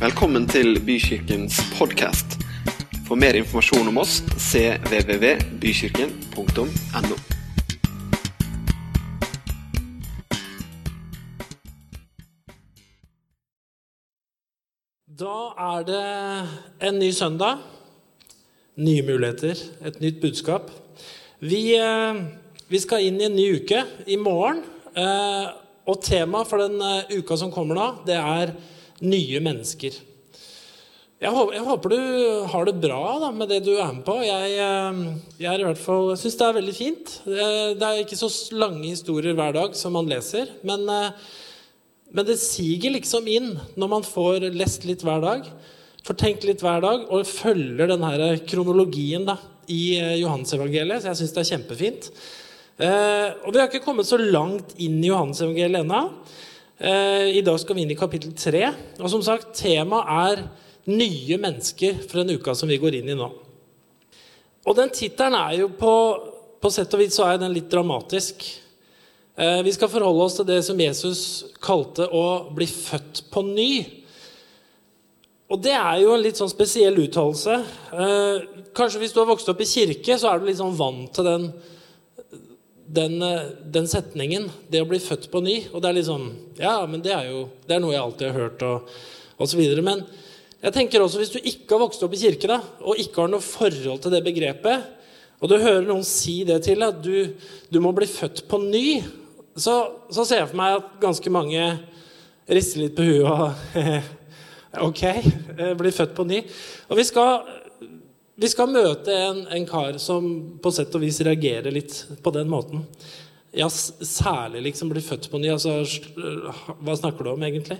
Velkommen til Bykirkens podkast. For mer informasjon om oss cvvvbykirken.no. Da er det en ny søndag. Nye muligheter, et nytt budskap. Vi, eh, vi skal inn i en ny uke i morgen. eh, Og temaet for den eh, uka som kommer da, det er nye mennesker. Jeg håper, jeg håper du har det bra da, med det du er med på. Jeg, eh, jeg er i hvert fall, syns det er veldig fint. Det er ikke så lange historier hver dag som man leser. Men eh, men det siger liksom inn når man får lest litt hver dag, får tenkt litt hver dag og følger den her kronologien da, i Johansevangeliet. Johannesevangeliet. Så jeg syns det er kjempefint. Eh, og vi har ikke kommet så langt inn i Johansevangeliet ennå. Eh, I dag skal vi inn i kapittel tre. Og som sagt, temaet er nye mennesker for den uka som vi går inn i nå. Og den tittelen er jo på, på sett og vis så er den litt dramatisk. Eh, Vi skal forholde oss til det som Jesus kalte å bli født på ny. Og det er jo en litt sånn spesiell uttalelse. Eh, Kanskje hvis du har vokst opp i kirke, så er du litt sånn vant til den, den, eh, den setningen. Det å bli født på ny. Og det er litt sånn Ja, men det er jo det er noe jeg alltid har hørt, og, og så videre. Men jeg tenker også hvis du ikke har vokst opp i kirke, da, og ikke har noe forhold til det begrepet, og du hører noen si det til at du, du må bli født på ny, så, så ser jeg for meg at ganske mange rister litt på huet og Ok, eh, bli født på ny. Og vi skal, vi skal møte en, en kar som på sett og vis reagerer litt på den måten. Ja, særlig liksom bli født på ny. Altså, hva snakker du om, egentlig?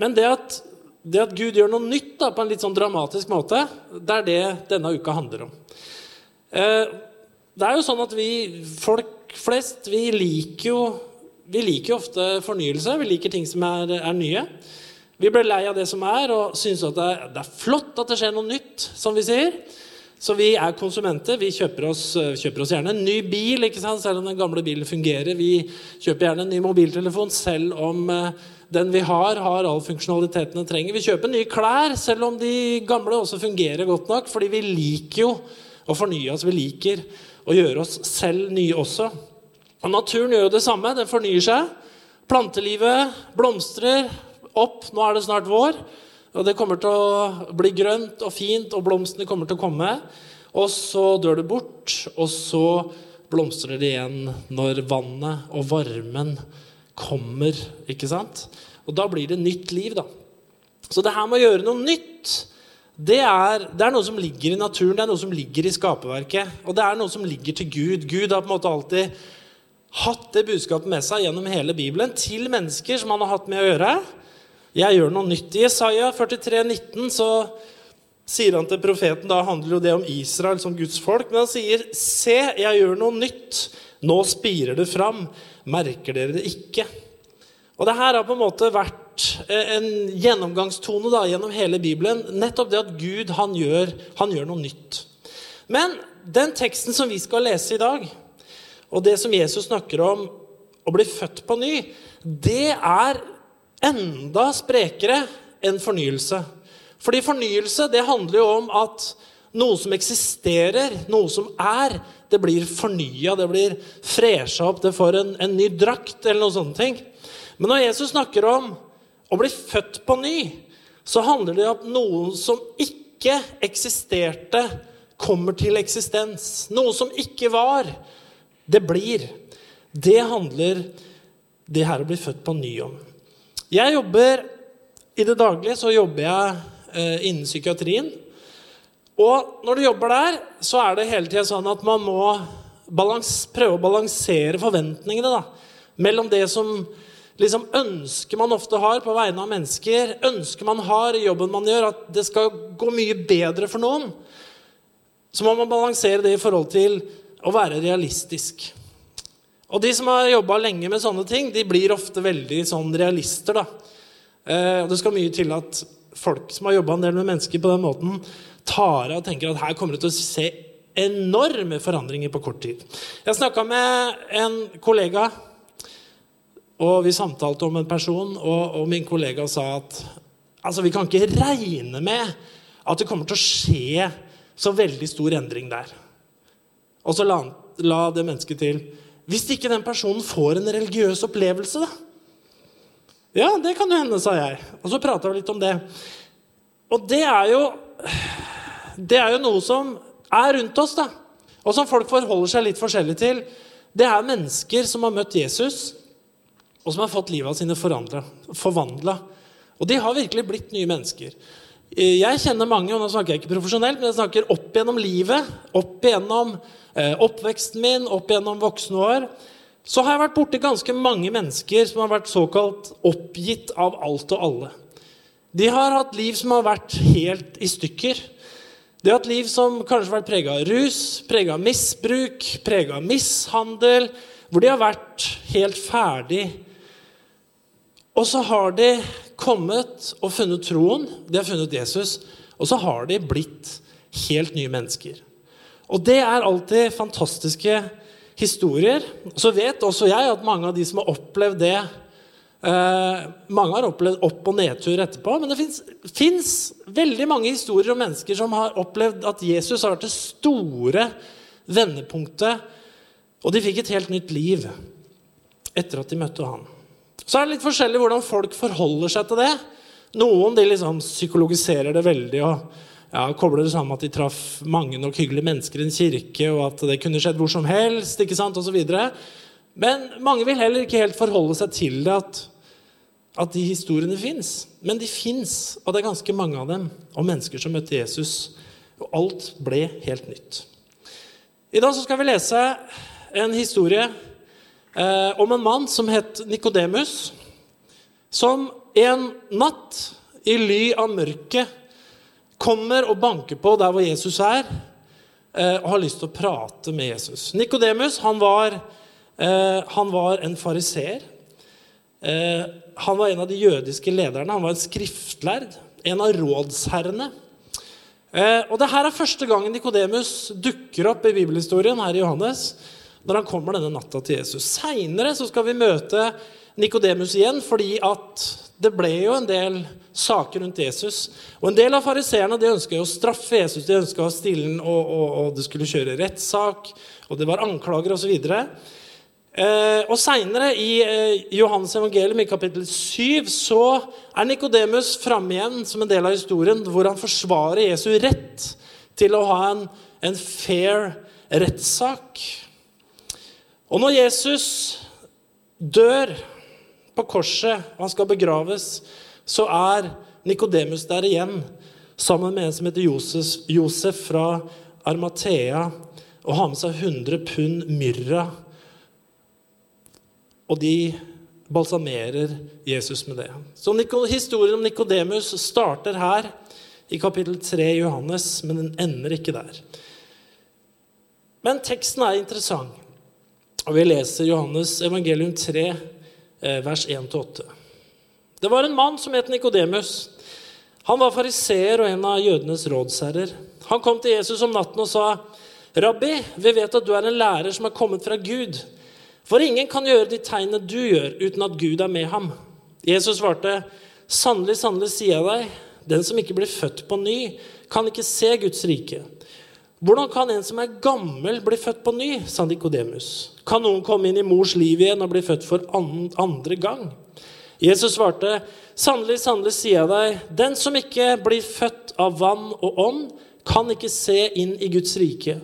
Men det at, det at Gud gjør noe nytt da, på en litt sånn dramatisk måte, det er det denne uka handler om. Eh, det er jo sånn at vi folk flest vi liker jo vi liker jo ofte fornyelse. Vi liker ting som er, er nye. Vi ble lei av det som er, og syns at det er, flott at det skjer noe nytt, som vi sier. Så vi er konsumenter. Vi kjøper oss, kjøper oss gjerne en ny bil, selv om den gamle bilen fungerer. Vi kjøper gjerne en ny mobiltelefon, selv om eh, den vi har, har all funksjonaliteten den trenger. Vi kjøper nye klær, selv om de gamle også fungerer godt nok. Fordi vi liker jo å fornye oss. Vi liker å gjøre oss selv nye også. Og naturen gjør jo det samme. Den fornyer seg. Plantelivet blomstrer opp. Nå er det snart vår. Og det kommer til å bli grønt og fint, og blomstene kommer til å komme. Og så dør det bort, og så blomstrer det igjen når vannet og varmen kommer. ikke sant? Og da blir det nytt liv, da. Så det her med å gjøre noe nytt, det er, det er noe som ligger i naturen, det er noe som ligger i skaperverket. Og det er noe som ligger til Gud. Gud har på en måte alltid hatt det budskapet med seg gjennom hele Bibelen til mennesker som han har hatt med å gjøre. Jeg gjør noe nytt. I Jesaja 43, 19 så sier han til profeten Da handler jo det om Israel som Guds folk. Men han sier, 'Se, jeg gjør noe nytt. Nå spirer det fram. Merker dere det ikke?' Og det her har på en måte vært eh, en gjennomgangstone da, gjennom hele Bibelen. Nettopp det at Gud han gjør, han gjør noe nytt. Men den teksten som vi skal lese i dag, og det som Jesus snakker om å bli født på ny, det er enda sprekere enn fornyelse. Fordi fornyelse det handler jo om at noe som eksisterer, noe som er, det blir fornya, det blir fresha opp, det får en, en ny drakt eller noen sånne ting. Men når Jesus snakker om å bli født på ny, så handler det om noe som ikke eksisterte, kommer til eksistens. Noe som ikke var, det blir. Det handler det her å bli født på ny om. Jeg jobber I det daglige så jobber jeg eh, innen psykiatrien. Og når du jobber der, så er det hele tida sånn at man må balans, prøve å balansere forventningene da, mellom det som liksom ønsker man ofte har på vegne av mennesker, ønsker man har i jobben man gjør, at det skal gå mye bedre for noen. Så må man balansere det i forhold til å være realistisk. Og de som har jobba lenge med sånne ting, de blir ofte veldig sånn realister. da. Eh, og det skal mye til at folk som har jobba en del med mennesker på den måten, tar av og tenker at her kommer det til å se enorme forandringer på kort tid. Jeg snakka med en kollega, og vi samtalte om en person, og, og min kollega sa at Altså, Vi kan ikke regne med at det kommer til å skje så veldig stor endring der. Og så la, la det mennesket til Hvis ikke den personen får en religiøs opplevelse, da? Ja, det kan jo hende, sa jeg. Og så prata vi litt om det. Og det er jo Det er jo noe som er rundt oss, da. Og som folk forholder seg litt forskjellig til. Det er mennesker som har møtt Jesus, og som har fått livet sine forvandla. Og de har virkelig blitt nye mennesker. Jeg kjenner mange, og nå snakker jeg ikke profesjonelt, men jeg snakker opp gjennom livet, opp gjennom eh, oppveksten min, opp gjennom voksne år. Så har jeg vært borti ganske mange mennesker som har vært såkalt oppgitt av alt og alle. De har hatt liv som har vært helt i stykker. De har hatt liv som kanskje har vært prega av rus, prega av misbruk, prega av mishandel, hvor de har vært helt ferdig. Og så har de kommet og funnet troen, de har funnet Jesus, og så har de blitt helt nye mennesker. Og det er alltid fantastiske historier. Så vet også jeg at mange av de som har opplevd det eh, Mange har opplevd opp- og nedtur etterpå, men det fins veldig mange historier om mennesker som har opplevd at Jesus har vært det store vendepunktet, og de fikk et helt nytt liv etter at de møtte han. Så er det litt forskjellig hvordan folk forholder seg til det. Noen de liksom psykologiserer det veldig og ja, kobler det sammen med at de traff mange nok hyggelige mennesker i en kirke, og at det kunne skjedd hvor som helst, ikke sant, videre. Men mange vil heller ikke helt forholde seg til det at, at de historiene fins. Men de fins, og det er ganske mange av dem, og mennesker som møtte Jesus. Og alt ble helt nytt. I dag så skal vi lese en historie eh, om en mann som het Nikodemus, som en natt i ly av mørket kommer og banker på der hvor Jesus er, eh, og har lyst til å prate med Jesus. Nikodemus han, eh, han, var en fariseer. Eh, han var en av de jødiske lederne. Han var en skriftlærd. En av rådsherrene. Og det her er første gangen Nikodemus dukker opp i bibelhistorien her i Johannes når han kommer denne natta til Jesus. Seinere skal vi møte Nikodemus igjen, fordi at det ble jo en del saker rundt Jesus. Og En del av fariseerne ønska å straffe Jesus, de ønska å stille ham, og, og, og, det skulle kjøre rettssak, og det var anklager osv. Eh, og Seinere i eh, Johannes evangelium i kapittel 7 så er Nikodemus framme igjen som en del av historien, hvor han forsvarer Jesu rett til å ha en, en fair rettssak. Og når Jesus dør på korset han skal begraves, så er Nikodemus der igjen sammen med en som heter Josef, Josef fra Armathea, og har med seg 100 pund myrra. Og de balsamerer Jesus med det. Så Historien om Nikodemus starter her i kapittel 3 i Johannes, men den ender ikke der. Men teksten er interessant. Og vi leser Johannes evangelium 3, eh, vers 1-8. Det var en mann som het Nikodemus. Han var fariseer og en av jødenes rådsherrer. Han kom til Jesus om natten og sa, 'Rabbi, vi vet at du er en lærer som er kommet fra Gud.' 'For ingen kan gjøre de tegnene du gjør, uten at Gud er med ham.' Jesus svarte, 'Sannelig, sannelig, sier jeg deg, den som ikke blir født på ny, kan ikke se Guds rike.' Hvordan kan en som er gammel, bli født på ny? sa Nikodemus. Kan noen komme inn i mors liv igjen og bli født for andre gang? Jesus svarte, sannelig, sannelig sier jeg deg, den som ikke blir født av vann og ånd, kan ikke se inn i Guds rike.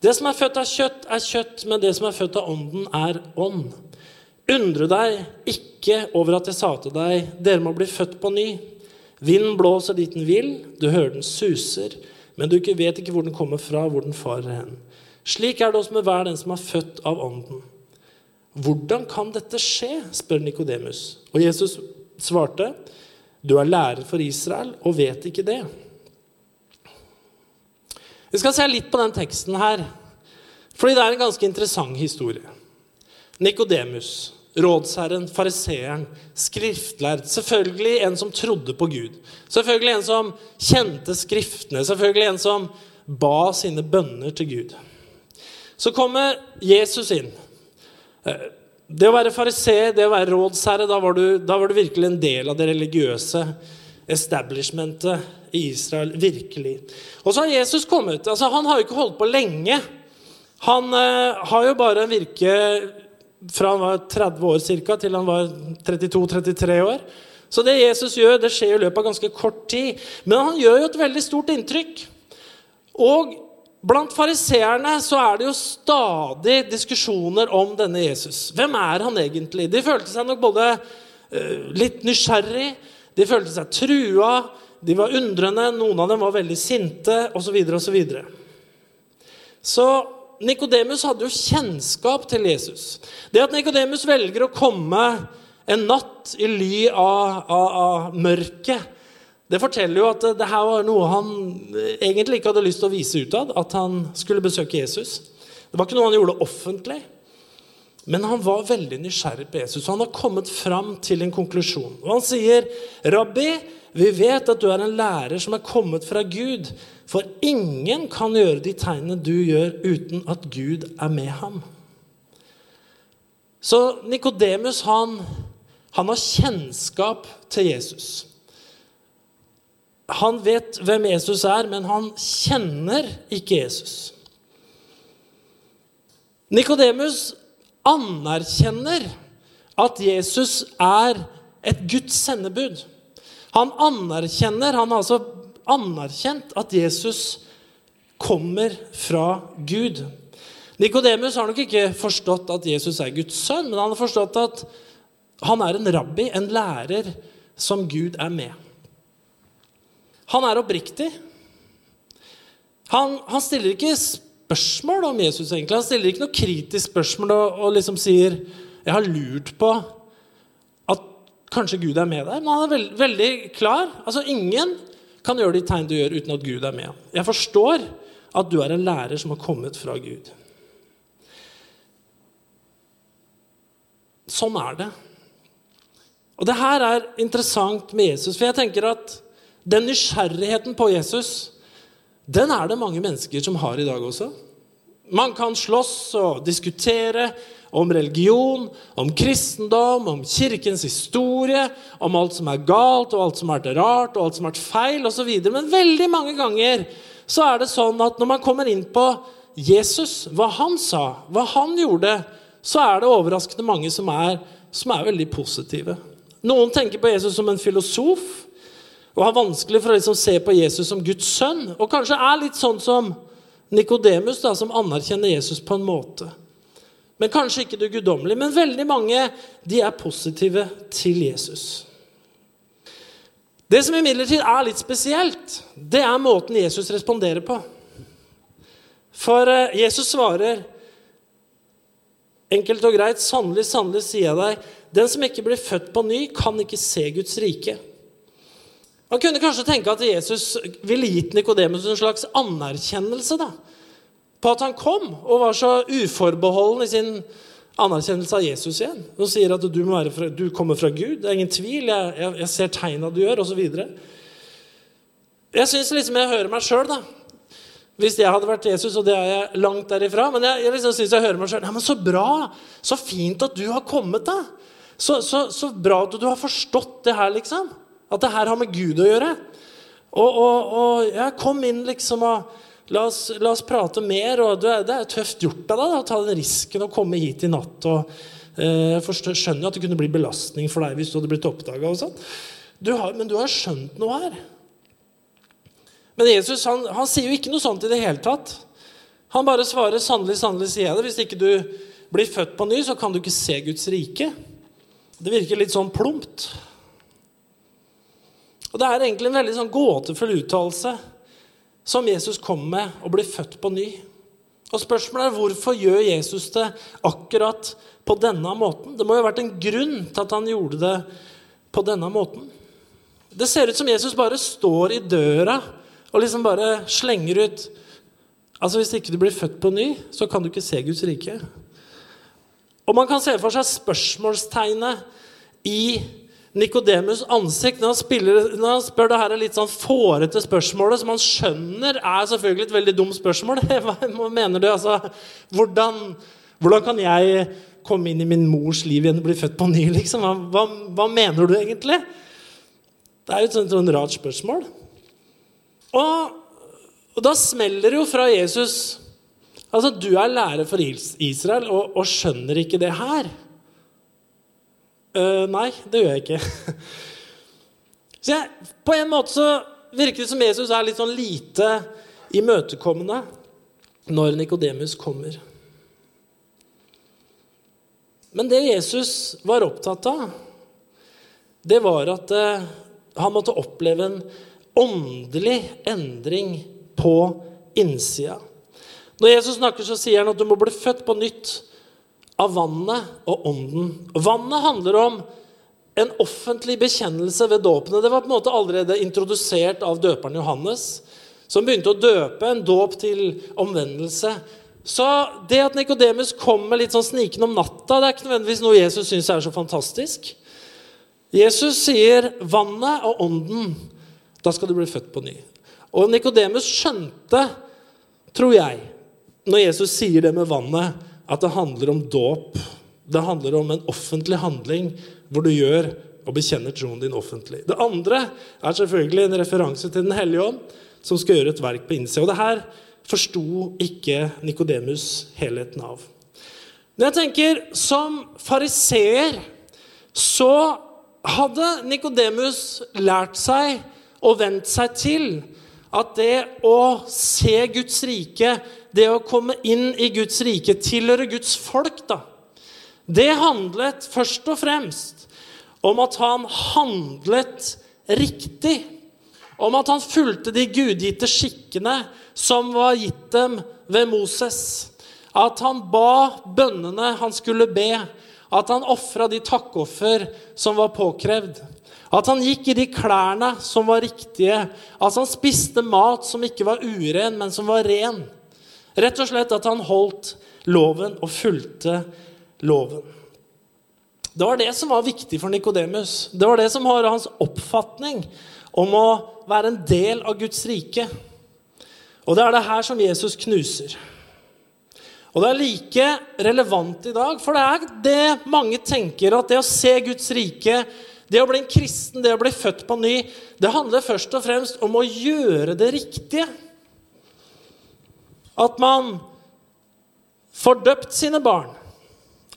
Det som er født av kjøtt, er kjøtt, men det som er født av ånden, er ånd. Undre deg ikke over at jeg sa til deg, dere må bli født på ny. Vinden blåser dit den vil, du hører den suser men du vet ikke hvor den kommer fra, hvor den farer hen. Slik er det også med hver den som er født av Ånden. Hvordan kan dette skje? spør Nikodemus. Og Jesus svarte, du er lærer for Israel og vet ikke det. Vi skal se litt på den teksten her, fordi det er en ganske interessant historie. Nikodemus rådsherren, fariseeren, skriftlærd. Selvfølgelig en som trodde på Gud. Selvfølgelig en som kjente Skriftene. Selvfølgelig en som ba sine bønner til Gud. Så kommer Jesus inn. Eh, det å være fariseer, det å være rådsherre, da var, du, da var, du, virkelig en del av det religiøse establishmentet i Israel virkelig. Og så har Jesus kommet. altså Han har jo ikke holdt på lenge. Han eh, har jo bare virket fra han var 30 år cirka, til han var 32-33 år. Så det Jesus gjør, det skjer i løpet av ganske kort tid. Men han gjør jo et veldig stort inntrykk. Og blant fariseerne så er det jo stadig diskusjoner om denne Jesus. Hvem er han egentlig? De følte seg nok både uh, litt nysgjerrig, de følte seg trua, de var undrende, noen av dem var veldig sinte, osv. Så, videre, og så, så Nikodemus hadde jo kjennskap til Jesus. Det at Nikodemus velger å komme en natt i ly av, av, av mørket, det forteller jo at det her var noe han egentlig ikke hadde lyst til å vise utad, at han skulle besøke Jesus. Det var ikke noe han gjorde offentlig. Men han var veldig nysgjerrig på Jesus, og han har kommet fram til en konklusjon. Og han sier, 'Rabbi, vi vet at du er en lærer som er kommet fra Gud.' 'For ingen kan gjøre de tegnene du gjør, uten at Gud er med ham.' Så Nikodemus han, han har kjennskap til Jesus. Han vet hvem Jesus er, men han kjenner ikke Jesus. Nikodemus anerkjenner at Jesus er et Guds sendebud. Han anerkjenner, han har altså anerkjent at Jesus kommer fra Gud. Nikodemus har nok ikke forstått at Jesus er Guds sønn, men han har forstått at han er en rabbi, en lærer som Gud er med. Han er oppriktig. Han, han stiller ikke spørsmål spørsmål om Jesus. egentlig. Han stiller ikke noe kritisk spørsmål og, og liksom sier 'Jeg har lurt på at kanskje Gud er med deg.' Men han er veld, veldig klar. Altså, Ingen kan gjøre de tegn du gjør, uten at Gud er med. Jeg forstår at du er en lærer som har kommet fra Gud. Sånn er det. Og det her er interessant med Jesus, for jeg tenker at den nysgjerrigheten på Jesus den er det mange mennesker som har i dag også. Man kan slåss og diskutere om religion, om kristendom, om kirkens historie, om alt som er galt, og alt som er rart, og alt som er feil, osv. Men veldig mange ganger så er det sånn at når man kommer inn på Jesus, hva han sa, hva han gjorde, så er det overraskende mange som er, som er veldig positive. Noen tenker på Jesus som en filosof og har vanskelig for å liksom se på Jesus som Guds sønn. Og kanskje er litt sånn som Nikodemus, som anerkjenner Jesus på en måte. Men kanskje ikke det guddommelige. Men veldig mange de er positive til Jesus. Det som imidlertid er litt spesielt, det er måten Jesus responderer på. For eh, Jesus svarer enkelt og greit, sannelig, sannelig sier jeg deg, den som ikke blir født på ny, kan ikke se Guds rike. Man kunne kanskje tenke at Jesus ville gitt Nikodemus en slags anerkjennelse da, på at han kom, og var så uforbeholden i sin anerkjennelse av Jesus igjen. Og sier at du, fra, du, kommer fra Gud. Det er ingen tvil. Jeg, jeg, jeg ser tegna du gjør, osv. Jeg syns liksom jeg hører meg sjøl, da. Hvis jeg hadde vært Jesus, og det er jeg langt derifra. Men jeg, jeg liksom synes jeg hører meg sjøl. Så bra! Så fint at du har kommet, da! Så, så, så bra at du har forstått det her, liksom. At det her har med Gud å gjøre. Og, og, og ja, kom inn, liksom, og la oss, la oss prate mer. og Det er tøft gjort av deg å ta den risken å komme hit i natt. og eh, Jeg skjønner at det kunne bli belastning for deg hvis du hadde blitt oppdaga. Sånn. Men du har skjønt noe her. Men Jesus han, han, sier jo ikke noe sånt i det hele tatt. Han bare svarer 'sannelig, sannelig sier jeg det'. Hvis ikke du blir født på ny, så kan du ikke se Guds rike. Det virker litt sånn plumpt. Og Det er egentlig en veldig sånn gåtefull uttalelse som Jesus kom med og ble født på ny. Og Spørsmålet er hvorfor gjør Jesus det akkurat på denne måten? Det må jo ha vært en grunn til at han gjorde det på denne måten. Det ser ut som Jesus bare står i døra og liksom bare slenger ut Altså Hvis ikke du blir født på ny, så kan du ikke se Guds rike. Og man kan se for seg spørsmålstegnet i Nikodemus' ansikt når han, spiller, når han, spør det her litt sånn fårete spørsmålet, som han skjønner er selvfølgelig et veldig dumt spørsmål. Hva mener du? Altså, hvordan, hvordan, kan jeg komme inn i min mors liv igjen og bli født på ny? Liksom? Hva, hva, mener du egentlig? Det er jo et sånt rart spørsmål. Og, og, da smeller det jo fra Jesus Altså, du er lærer for Israel og, og skjønner ikke det her. Uh, nei, det gjør jeg ikke. Så jeg, På en måte så virker det som Jesus er litt sånn lite imøtekommende når Nikodemus kommer. Men det Jesus var opptatt av, det var at uh, han måtte oppleve en åndelig endring på innsida. Når Jesus snakker, så sier han at du må bli født på nytt av vannet og ånden. Vannet handler om en offentlig bekjennelse ved dåpene. Det var på en måte allerede introdusert av døperen Johannes, som begynte å døpe en dåp til omvendelse. Så det at Nikodemus kommer litt sånn snikende om natta, det er ikke nødvendigvis noe Jesus syns er så fantastisk. Jesus sier 'vannet og ånden'. Da skal du bli født på ny. Og Nikodemus skjønte, tror jeg, når Jesus sier det med vannet, at det handler om dåp. Det handler om en offentlig handling hvor du gjør og bekjenner troen din offentlig. Det andre er selvfølgelig en referanse til Den hellige ånd, som skal gjøre et verk på innsida. Og det her forsto ikke Nikodemus helheten av. Men jeg tenker, som fariseer så hadde Nikodemus lært seg og vent seg til at det å se Guds rike, det å komme inn i Guds rike, tilhøre Guds folk, da, det handlet først og fremst om at han handlet riktig. Om at han fulgte de gudgitte skikkene som var gitt dem ved Moses. At han ba bønnene han skulle be. At han ofra de takkoffer som var påkrevd. At han gikk i de klærne som var riktige. At han spiste mat som ikke var uren, men som var ren. Rett og slett at han holdt loven og fulgte loven. Det var det som var viktig for Nikodemus. Det var det som var hans oppfatning om å være en del av Guds rike. Og det er det her som Jesus knuser. Og det er like relevant i dag, for det er det mange tenker, at det å se Guds rike, det å bli en kristen, det å bli født på ny, det handler først og fremst om å gjøre det riktige. At man får døpt sine barn,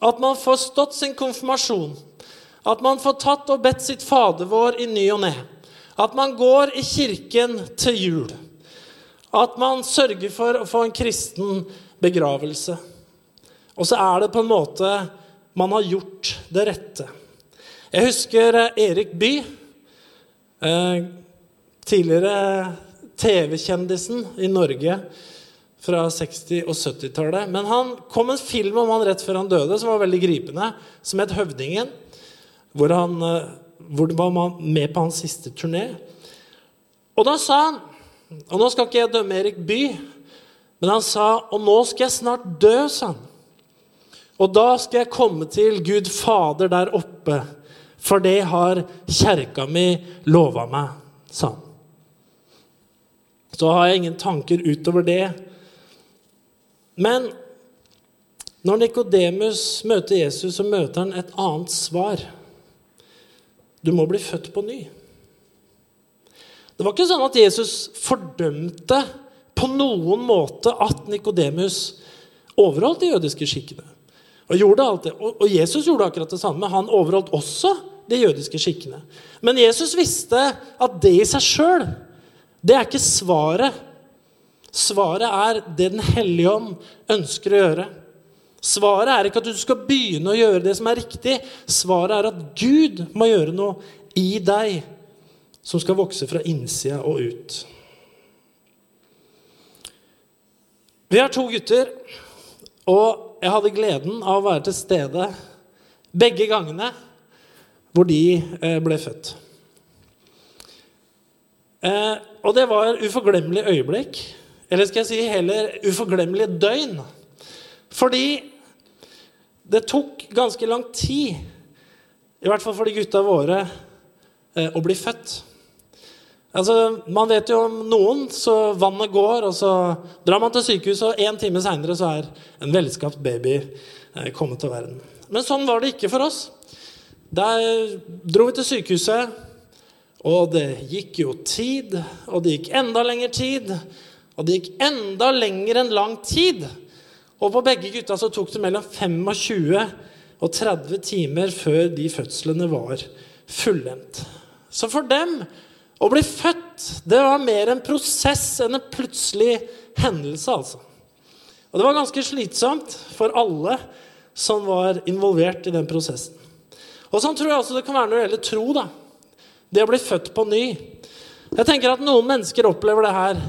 at man får stått sin konfirmasjon, at man får tatt og bedt sitt Fader vår i ny og ne, at man går i kirken til jul, at man sørger for å få en kristen begravelse. Og så er det på en måte man har gjort det rette. Jeg husker eh, Erik Bye. Eh, tidligere TV-kjendisen i Norge fra 60- og 70-tallet. Men han kom en film om han rett før han døde, som var veldig gripende, som het 'Høvdingen'. Hvor han eh, hvor var med på hans siste turné. Og da sa han Og nå skal ikke jeg dømme Erik Bye, men han sa, 'Og nå skal jeg snart dø', sa han. 'Og da skal jeg komme til Gud Fader der oppe, for det har kjerka mi lova meg', sa han. Så har jeg ingen tanker utover det. Men når Nikodemus møter Jesus, så møter han et annet svar. Du må bli født på ny. Det var ikke sånn at Jesus fordømte på noen måte at Nikodemus overholdt de jødiske skikkene. Og, gjorde alt det. og Jesus gjorde akkurat det samme. Han overholdt også de jødiske skikkene. Men Jesus visste at det i seg sjøl, det er ikke svaret. Svaret er det Den hellige ånd ønsker å gjøre. Svaret er ikke at du skal begynne å gjøre det som er riktig. Svaret er at Gud må gjøre noe i deg som skal vokse fra innsida og ut. Vi har to gutter, og jeg hadde gleden av å være til stede begge gangene hvor de eh, ble født. Eh, og det var uforglemmelige øyeblikk. Eller skal jeg si heller uforglemmelige døgn. Fordi det tok ganske lang tid, i hvert fall for de gutta våre, eh, å bli født. Altså, Man vet jo om noen, så vannet går, og så drar man til sykehuset, og en time seinere så er en velskapt baby eh, kommet til verden. Men sånn var det ikke for oss. Der dro vi til sykehuset, Og det gikk jo tid, og det gikk enda lengre tid. Og det gikk enda lenger enn lang tid. Og på begge gutta så tok det mellom 25 og 30 timer før de fødslene var fullendt. Så for dem å bli født, det var mer en prosess enn en plutselig hendelse, altså. Og det var ganske slitsomt for alle som var involvert i den prosessen. Og sånn tror jeg også det kan være når det gjelder tro. da. Det å bli født på ny. Jeg tenker at Noen mennesker opplever det her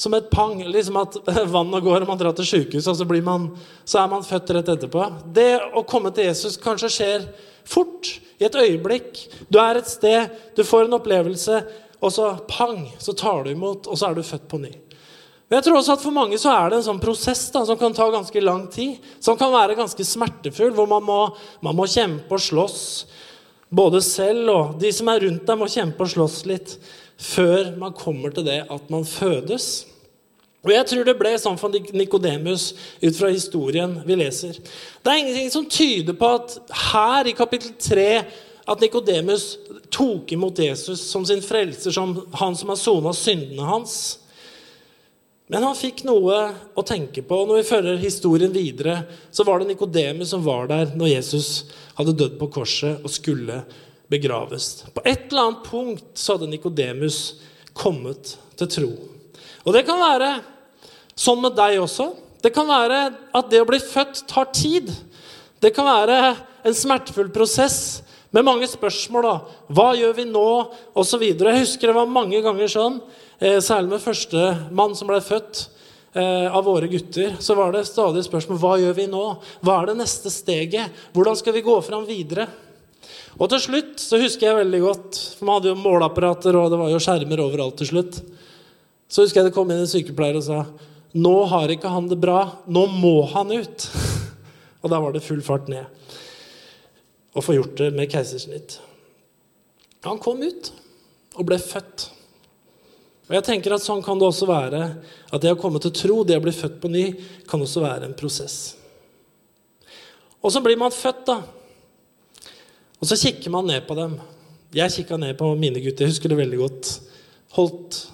som et pang. Liksom at vannet går og man drar til sykehus, og så, man, så, er man født rett etterpå. Det å komme til Jesus kanskje skjer fort, i et øyeblikk. Du er et sted, du får en opplevelse, og så pang, så tar du imot, og så er du født på ny. Men jeg tror også at For mange så er det en sånn prosess da, som kan ta ganske lang tid. Som kan være ganske smertefull, hvor man må, man må kjempe og slåss. Både selv og de som er rundt deg, må kjempe og slåss litt før man kommer til det at man fødes. Og Jeg tror det ble sånn for Nikodemus ut fra historien vi leser. Det er ingenting som tyder på at her i kapittel 3 at Nikodemus tok imot Jesus som sin frelser, som han som har sona syndene hans. Men han fikk noe å tenke på. Når vi fører historien videre, så var det Nikodemus som var der når Jesus hadde dødd på korset og skulle begraves. På et eller annet punkt så hadde Nikodemus kommet til tro. Og det kan være sånn med deg også. Det kan være at det å bli født tar tid. Det kan være en smertefull prosess med mange spørsmål. da. Hva gjør vi nå? Og så videre. Jeg husker det var mange ganger sånn Eh, særlig med første mann som ble født eh, av våre gutter, så var det stadig spørsmål hva gjør vi nå? Hva er det neste steget? Hvordan skal vi gå fram videre? Og til slutt så husker jeg veldig godt, for man hadde jo måleapparater og det var jo skjermer overalt til slutt. Så husker jeg det kom inn en sykepleier og sa nå har ikke han det bra, nå må han ut. og da var det full fart ned. Og få gjort det med keisersnitt. Han kom ut og ble født. Og jeg tenker at Sånn kan det også være. At det å komme til tro, det å bli født på ny, kan også være en prosess. Og så blir man født, da. Og så kikker man ned på dem. Jeg kikka ned på mine gutter. Jeg husker det veldig godt. Holdt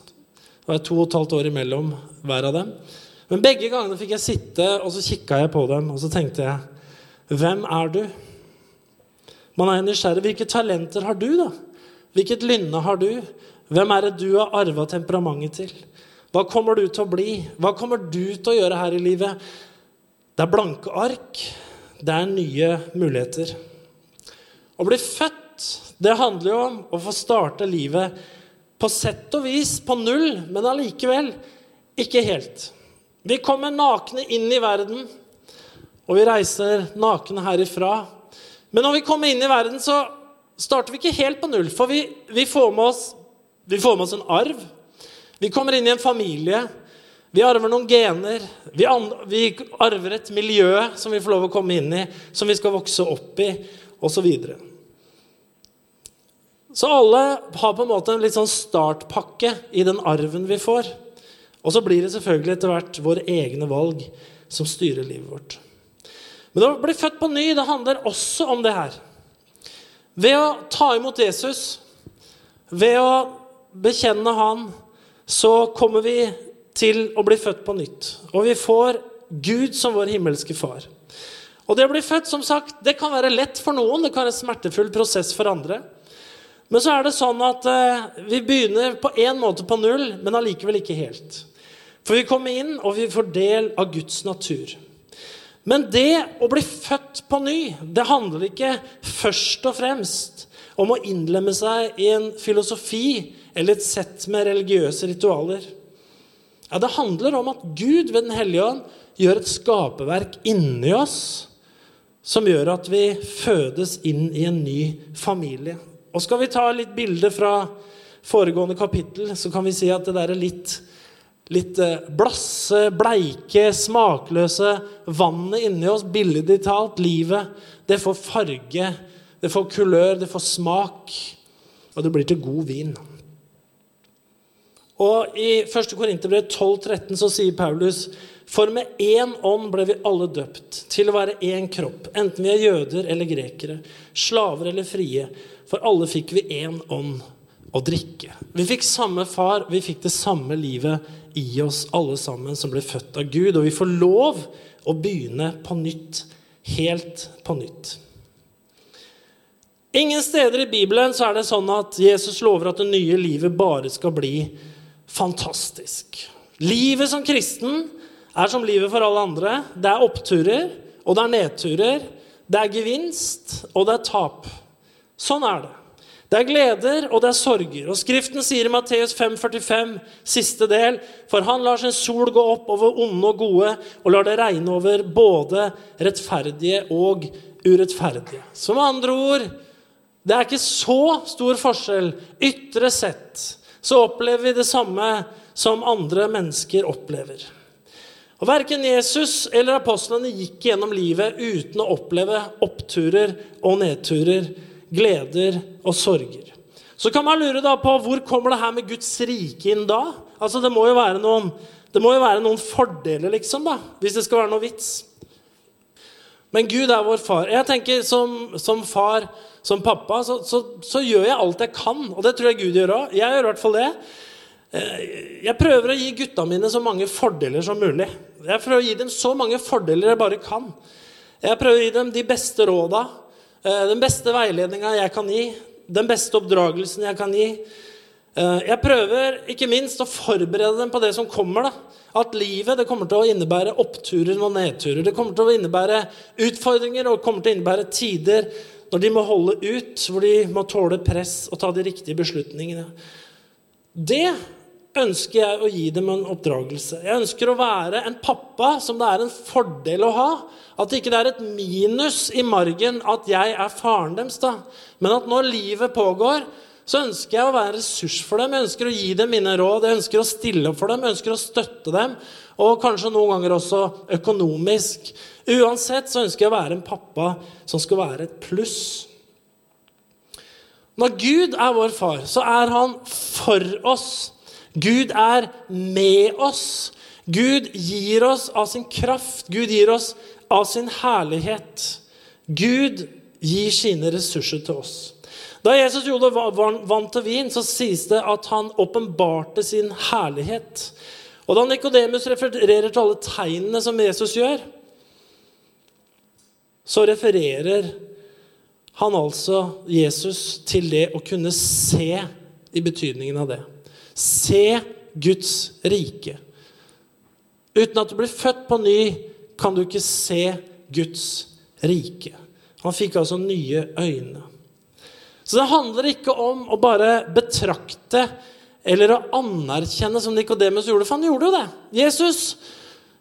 Det var to og et halvt år imellom hver av dem. Men begge gangene fikk jeg sitte, og så kikka jeg på dem, og så tenkte jeg Hvem er du? Man er nysgjerrig. Hvilke talenter har du, da? Hvilket lynne har du? Hvem er det du har arva temperamentet til? Hva kommer du til å bli? Hva kommer du til å gjøre her i livet? Det er blanke ark. Det er nye muligheter. Å bli født, det handler jo om å få starte livet på sett og vis på null, men allikevel ikke helt. Vi kommer nakne inn i verden, og vi reiser nakne herifra. Men når vi kommer inn i verden, så starter vi ikke helt på null, for vi, vi får oss vi får med oss en arv. Vi kommer inn i en familie. Vi arver noen gener. Vi, arver et miljø som vi får lov å komme inn i, som vi skal vokse opp i, osv. Så, alle har på en måte en litt sånn startpakke i den arven vi får. Og så blir det selvfølgelig etter hvert våre egne valg som styrer livet vårt. Men å bli født på ny det handler også om det her. Ved å ta imot Jesus, ved å bekjenne Han, så kommer vi til å bli født på nytt. Og vi får Gud som vår himmelske far. Og det å bli født, som sagt, det kan være lett for noen, det kan være en smertefull prosess for andre. Men så er det sånn at eh, vi begynner på én måte på null, men allikevel ikke helt. For vi kommer inn, og vi får del av Guds natur. Men det å bli født på ny, det handler ikke først og fremst om å innlemme seg i en filosofi eller et sett med religiøse ritualer. Ja, Det handler om at Gud ved Den hellige ånd gjør et skaperverk inni oss som gjør at vi fødes inn i en ny familie. Og Skal vi ta litt bilde fra foregående kapittel, så kan vi si at det der er litt, litt eh, blasse, bleike, smakløse vannet inni oss, billedlig talt, livet, det får farge det får kulør, det får smak, og det blir til god vin. Og I 1. Korinterbrev 12,13 så sier Paulus for med én ånd ble vi alle døpt til å være én kropp, enten vi er jøder eller grekere, slaver eller frie. For alle fikk vi én ånd å drikke. Vi fikk samme far, vi fikk det samme livet i oss alle sammen som ble født av Gud. Og vi får lov å begynne på nytt, helt på nytt. Ingen steder i Bibelen så er det sånn at Jesus lover at det nye livet bare skal bli fantastisk. Livet som kristen er som livet for alle andre. Det er oppturer, og det er nedturer. Det er gevinst, og det er tap. Sånn er det. Det er gleder, og det er sorger. Og Skriften sier i Matteus 5,45, siste del, for han lar sin sol gå opp over onde og gode, og lar det regne over både rettferdige og urettferdige. Som andre ord, det er ikke så stor forskjell. Ytre sett så opplever vi det samme som andre mennesker opplever. Og Verken Jesus eller apostlene gikk gjennom livet uten å oppleve oppturer og nedturer gleder og sorger. Så kan man lure da på hvor kommer det her med Guds rike inn da? Altså Det må jo være noen, jo være noen fordeler, liksom, da, hvis det skal være noe vits. Men Gud er vår far. Jeg tenker Som, som far, som pappa, så, så, så, gjør jeg alt jeg kan. Og det tror jeg Gud gjør òg. Jeg gjør i hvert fall det. Eh, jeg prøver å gi gutta mine så mange fordeler som mulig. Jeg prøver å gi dem så mange fordeler jeg bare kan. Jeg prøver å gi dem de beste råda. Eh, den beste veiledninga jeg kan gi, den beste oppdragelsen jeg kan gi. Eh, jeg prøver ikke minst å forberede dem på det som kommer. da. At livet det kommer til å innebære oppturer og nedturer. Det kommer til å innebære utfordringer og kommer til å innebære tider når de må holde ut, hvor de må tåle press og ta de riktige beslutningene. Det ønsker jeg å gi dem en oppdragelse. Jeg ønsker å være en pappa som det er en fordel å ha. At det ikke er et minus i margen at jeg er faren deres. da. Men at når livet pågår, så ønsker jeg å være en ressurs for dem. Jeg ønsker å gi dem mine råd, jeg ønsker å stille opp for dem, jeg ønsker å støtte dem. Og kanskje noen ganger også økonomisk. Uansett så ønsker jeg å være en pappa som skal være et pluss. Når Gud er vår far, så er han for oss. Gud er med oss. Gud gir oss av sin kraft. Gud gir oss av sin herlighet. Gud gir sine ressurser til oss. Da Jesus gjorde vann til vin, så sies det at han åpenbarte sin herlighet. Og da Nikodemus refererer til alle tegnene som Jesus gjør, så refererer han altså Jesus til det å kunne se i betydningen av det. Se Guds rike. Uten at du blir født på ny, kan du ikke se Guds rike. Han fikk altså nye øyne. Så det handler ikke om å bare betrakte eller å anerkjenne, som Nikodemus gjorde, for han gjorde jo det. Jesus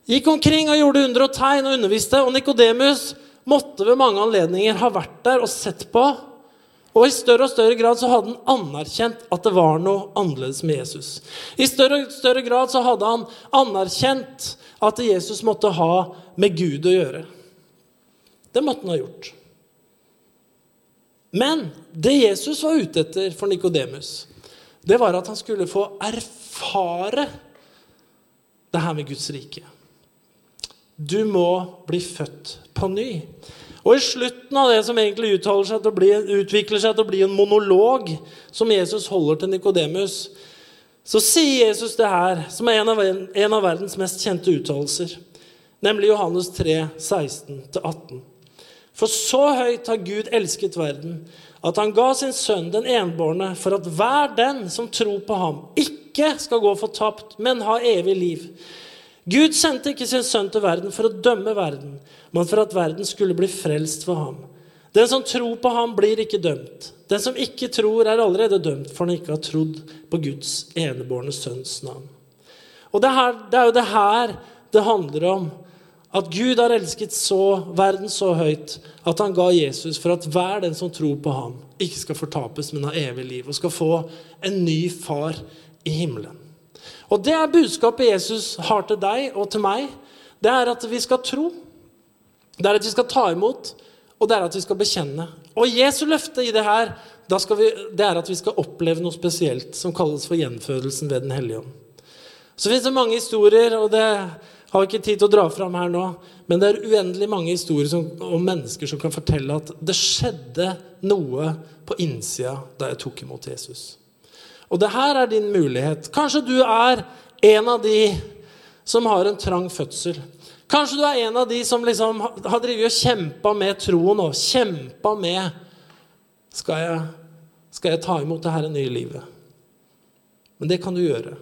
gikk omkring og gjorde under og tegn og underviste, og Nikodemus måtte ved mange anledninger ha vært der og sett på og i større og større grad så hadde han anerkjent at det var noe annerledes med Jesus. I større og større grad så hadde han anerkjent at Jesus måtte ha med Gud å gjøre. Det måtte han ha gjort. Men det Jesus var ute etter for Nikodemus, det var at han skulle få erfare det her med Guds rike. Du må bli født på ny. Og i slutten av det som egentlig seg bli, utvikler seg til å bli en monolog som Jesus holder til Nikodemus, så sier Jesus det her, som er en av, en av verdens mest kjente uttalelser, nemlig Johannes 3, 16-18. For så høyt har Gud elsket verden, at han ga sin sønn den enbårne, for at hver den som tror på ham, ikke skal gå fortapt, men ha evig liv. Gud sendte ikke sin sønn til verden for å dømme verden, men for at verden skulle bli frelst for ham. Den som tror på ham, blir ikke dømt. Den som ikke tror, er allerede dømt, for han ikke har trodd på Guds enebårne sønns navn. Og det, her, det er jo det her det handler om. At Gud har elsket så, verden så høyt at han ga Jesus for at hver den som tror på ham, ikke skal fortapes, men ha evig liv, og skal få en ny far i himmelen. Og det er budskapet Jesus har til deg og til meg. Det er at vi skal tro. Det er at vi skal ta imot, og det er at vi skal bekjenne. Og Jesu løfte i det her vi, det er at vi skal oppleve noe spesielt som kalles for gjenfødelsen ved Den hellige ånd. Så finnes det mange historier, og det har vi ikke tid til å dra fram her nå, men det er uendelig mange historier som, om mennesker som kan fortelle at det skjedde noe på innsida da jeg tok imot Jesus. Og det her er din mulighet. Kanskje du er en av de som har en trang fødsel. Kanskje du er en av de som liksom har drevet og kjempa med troen og kjempa med skal jeg, skal jeg ta imot det her nye livet? Men det kan du gjøre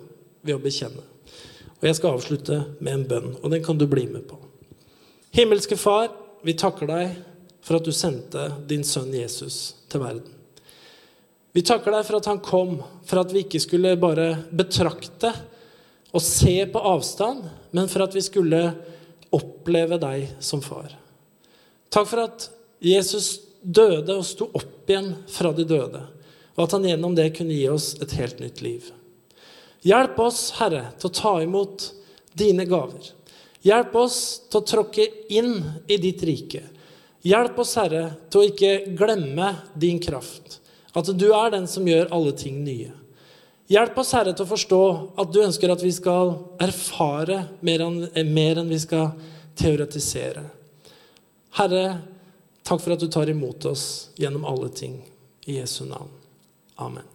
ved å bekjenne. Og Jeg skal avslutte med en bønn, og den kan du bli med på. Himmelske Far, vi takker deg for at du sendte din sønn Jesus til verden. Vi takker deg for at han kom, for at vi ikke skulle bare betrakte og se på avstand, men for at vi skulle oppleve deg som far. Takk for at Jesus døde og sto opp igjen fra de døde, og at han gjennom det kunne gi oss et helt nytt liv. Hjelp oss, Herre, til å ta imot dine gaver. Hjelp oss til å tråkke inn i ditt rike. Hjelp oss, Herre, til å ikke glemme din kraft. At du er den som gjør alle ting nye. Hjelp oss, Herre, til å forstå at du ønsker at vi skal erfare mer enn, mer enn vi skal teoretisere. Herre, takk for at du tar imot oss gjennom alle ting. I Jesu navn. Amen.